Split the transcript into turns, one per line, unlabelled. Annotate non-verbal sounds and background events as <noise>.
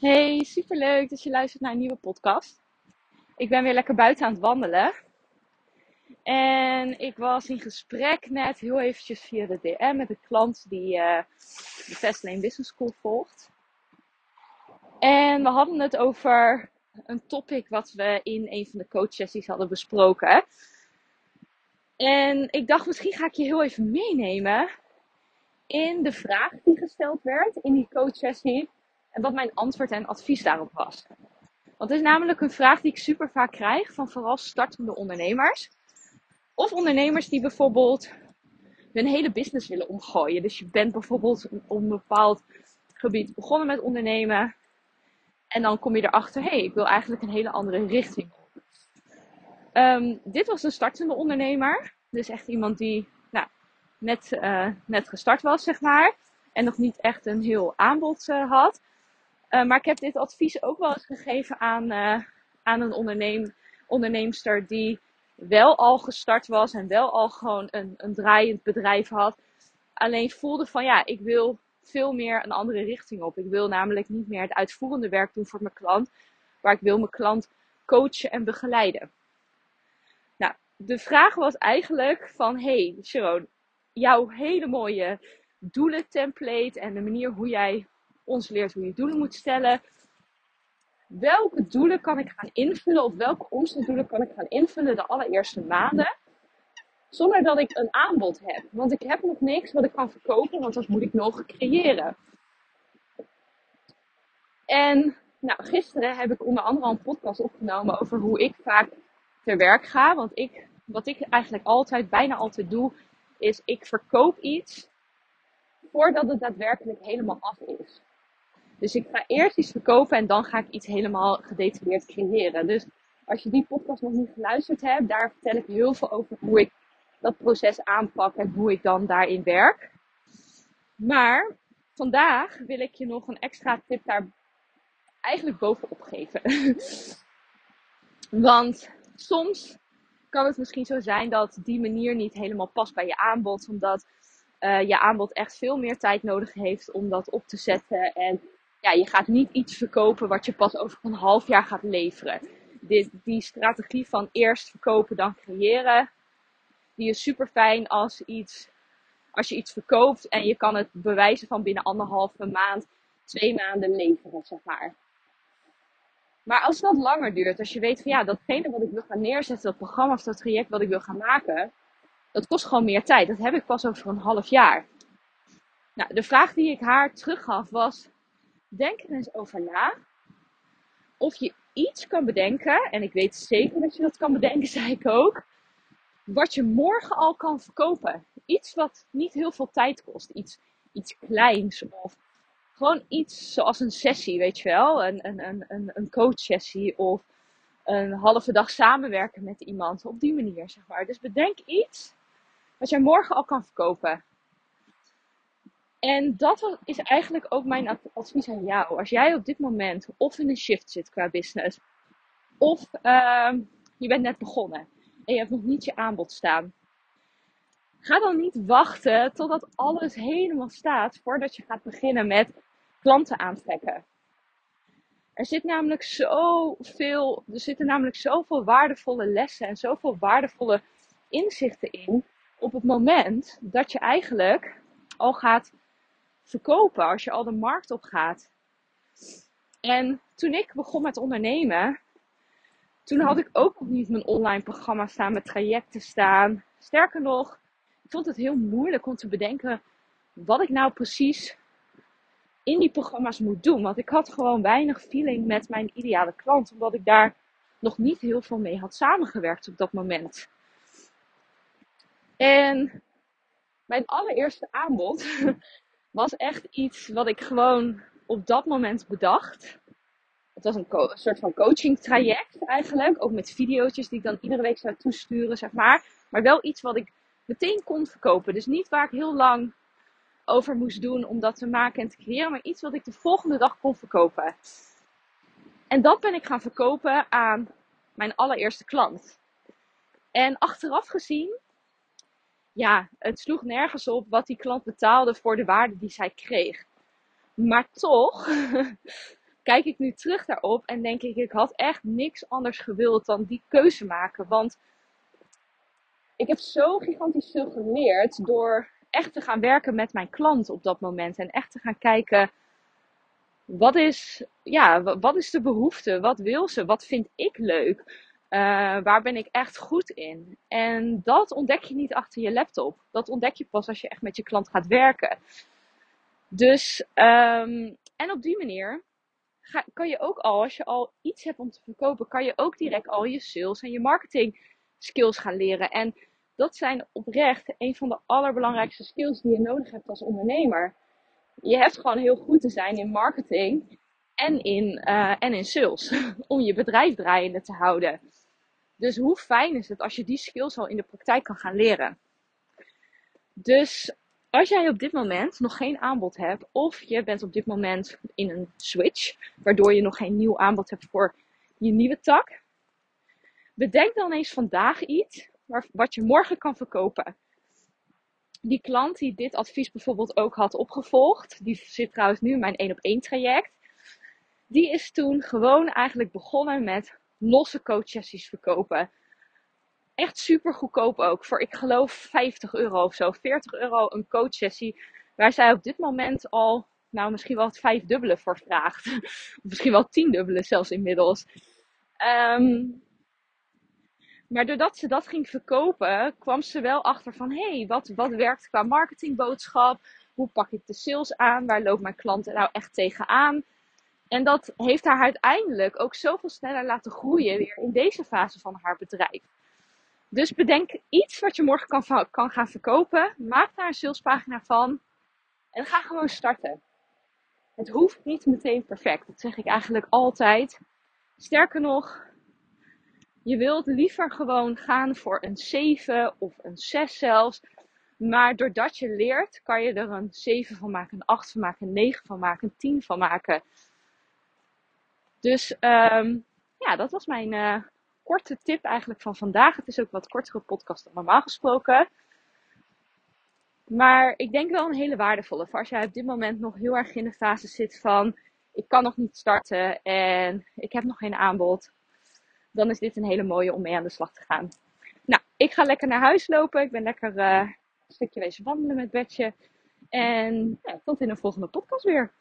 Hey, superleuk dat je luistert naar een nieuwe podcast. Ik ben weer lekker buiten aan het wandelen. En ik was in gesprek net heel eventjes via de DM met een klant die uh, de Fastlane Business School volgt. En we hadden het over een topic wat we in een van de coach sessies hadden besproken. En ik dacht, misschien ga ik je heel even meenemen in de vraag die gesteld werd in die coach sessie en wat mijn antwoord en advies daarop was. Want het is namelijk een vraag die ik super vaak krijg van vooral startende ondernemers. Of ondernemers die bijvoorbeeld hun hele business willen omgooien. Dus je bent bijvoorbeeld op een bepaald gebied begonnen met ondernemen. En dan kom je erachter, hé, hey, ik wil eigenlijk een hele andere richting. Um, dit was een startende ondernemer. Dus echt iemand die nou, net, uh, net gestart was, zeg maar. En nog niet echt een heel aanbod uh, had. Uh, maar ik heb dit advies ook wel eens gegeven aan, uh, aan een onderneem, onderneemster die wel al gestart was en wel al gewoon een, een draaiend bedrijf had. Alleen voelde van ja, ik wil veel meer een andere richting op. Ik wil namelijk niet meer het uitvoerende werk doen voor mijn klant, maar ik wil mijn klant coachen en begeleiden. Nou, de vraag was eigenlijk van hey Sharon, jouw hele mooie doelentemplate en de manier hoe jij ons leert hoe je doelen moet stellen. Welke doelen kan ik gaan invullen of welke omzetdoelen kan ik gaan invullen de allereerste maanden? Zonder dat ik een aanbod heb. Want ik heb nog niks wat ik kan verkopen, want dat moet ik nog creëren. En nou, gisteren heb ik onder andere een podcast opgenomen over hoe ik vaak ter werk ga. Want ik, wat ik eigenlijk altijd, bijna altijd doe, is ik verkoop iets voordat het daadwerkelijk helemaal af is. Dus ik ga eerst iets verkopen en dan ga ik iets helemaal gedetailleerd creëren. Dus als je die podcast nog niet geluisterd hebt, daar vertel ik heel veel over hoe ik dat proces aanpak en hoe ik dan daarin werk. Maar vandaag wil ik je nog een extra tip daar eigenlijk bovenop geven. <laughs> Want soms kan het misschien zo zijn dat die manier niet helemaal past bij je aanbod, omdat uh, je aanbod echt veel meer tijd nodig heeft om dat op te zetten en ja, je gaat niet iets verkopen wat je pas over een half jaar gaat leveren. Die, strategie van eerst verkopen, dan creëren, die is super fijn als, iets, als je iets verkoopt en je kan het bewijzen van binnen anderhalve maand, twee maanden leveren, zeg maar. Maar als dat langer duurt, als je weet van ja, datgene wat ik wil gaan neerzetten, dat programma of dat traject wat ik wil gaan maken, dat kost gewoon meer tijd. Dat heb ik pas over een half jaar. Nou, de vraag die ik haar teruggaf was: denk er eens over na. Of je iets kan bedenken, en ik weet zeker dat je dat kan bedenken, <laughs> zei ik ook. Wat je morgen al kan verkopen. Iets wat niet heel veel tijd kost. Iets, iets kleins of gewoon iets zoals een sessie, weet je wel. Een, een, een, een coach sessie of een halve dag samenwerken met iemand. Op die manier, zeg maar. Dus bedenk iets wat jij morgen al kan verkopen. En dat is eigenlijk ook mijn advies aan jou. Als jij op dit moment of in een shift zit qua business, of uh, je bent net begonnen en je hebt nog niet je aanbod staan. Ga dan niet wachten totdat alles helemaal staat voordat je gaat beginnen met klanten aantrekken. Er zit namelijk zoveel, er zitten namelijk zoveel waardevolle lessen en zoveel waardevolle inzichten in op het moment dat je eigenlijk al gaat verkopen als je al de markt op gaat. En toen ik begon met ondernemen, toen had ik ook nog niet mijn online programma staan, met trajecten staan. Sterker nog, ik vond het heel moeilijk om te bedenken wat ik nou precies in die programma's moet doen. Want ik had gewoon weinig feeling met mijn ideale klant, omdat ik daar nog niet heel veel mee had samengewerkt op dat moment. En mijn allereerste aanbod <laughs> was echt iets wat ik gewoon op dat moment bedacht. Het was een, soort van coaching traject eigenlijk. Ook met video's die ik dan iedere week zou toesturen, zeg maar. Maar wel iets wat ik meteen kon verkopen. Dus niet waar ik heel lang over moest doen om dat te maken en te creëren. Maar iets wat ik de volgende dag kon verkopen. En dat ben ik gaan verkopen aan mijn allereerste klant. En achteraf gezien ja, het sloeg nergens op wat die klant betaalde voor de waarde die zij kreeg. Maar toch <laughs> kijk ik nu terug daarop en denk ik, ik had echt niks anders gewild dan die keuze maken. Want ik heb zo gigantisch veel geleerd door echt te gaan werken met mijn klant op dat moment. En echt te gaan kijken, wat is, ja, wat is de behoefte? Wat wil ze? Wat vind ik leuk? Uh, waar ben ik echt goed in? En dat ontdek je niet achter je laptop. Dat ontdek je pas als je echt met je klant gaat werken. Dus, um, en op die manier ga, kan je ook al, als je al iets hebt om te verkopen, kan je ook direct al je sales en je marketing skills gaan leren. En dat zijn oprecht een van de allerbelangrijkste skills die je nodig hebt als ondernemer. Je hebt gewoon heel goed te zijn in marketing en in, uh, en in sales. <laughs> Om je bedrijf draaiende te houden. Dus hoe fijn is het als je die skills al in de praktijk kan gaan leren? Dus als jij op dit moment nog geen aanbod hebt, of je bent op dit moment in een switch, waardoor je nog geen nieuw aanbod hebt voor je nieuwe tak, bedenk dan eens vandaag iets wat je morgen kan verkopen. Die klant die dit advies bijvoorbeeld ook had opgevolgd, die zit trouwens nu in mijn 1 op 1 traject. Die is toen gewoon eigenlijk begonnen met losse coachsessies verkopen. Echt super goedkoop ook. Voor ik geloof 50 euro of zo. 40 euro een coachsessie. Waar zij op dit moment al, nou misschien wel het vijfdubbele voor vraagt. <laughs> misschien wel tiendubbele zelfs inmiddels. Um, maar doordat ze dat ging verkopen, kwam ze wel achter van hé, hey, wat, wat werkt qua marketingboodschap? Hoe pak ik de sales aan? Waar loopt mijn klanten nou echt tegenaan? En dat heeft haar uiteindelijk ook zoveel sneller laten groeien weer in deze fase van haar bedrijf. Dus bedenk iets wat je morgen kan, kan gaan verkopen. Maak daar een salespagina van. En ga gewoon starten. Het hoeft niet meteen perfect. Dat zeg ik eigenlijk altijd. Sterker nog, je wilt liever gewoon gaan voor een 7 of een 6 zelfs. Maar doordat je leert, kan je er een 7 van maken, een 8 van maken, een 9 van maken, een 10 van maken. Dus um, ja, dat was mijn uh, korte tip eigenlijk van vandaag. Het is ook wat kortere podcast dan normaal gesproken. Maar ik denk wel een hele waardevolle. Voor als jij op dit moment nog heel erg in de fase zit van ik kan nog niet starten en ik heb nog geen aanbod dan is dit een hele mooie om mee aan de slag te gaan. Nou, ik ga lekker naar huis lopen. Ik ben lekker uh, een stukje wezen wandelen met Betje. En ja, tot in de volgende podcast weer.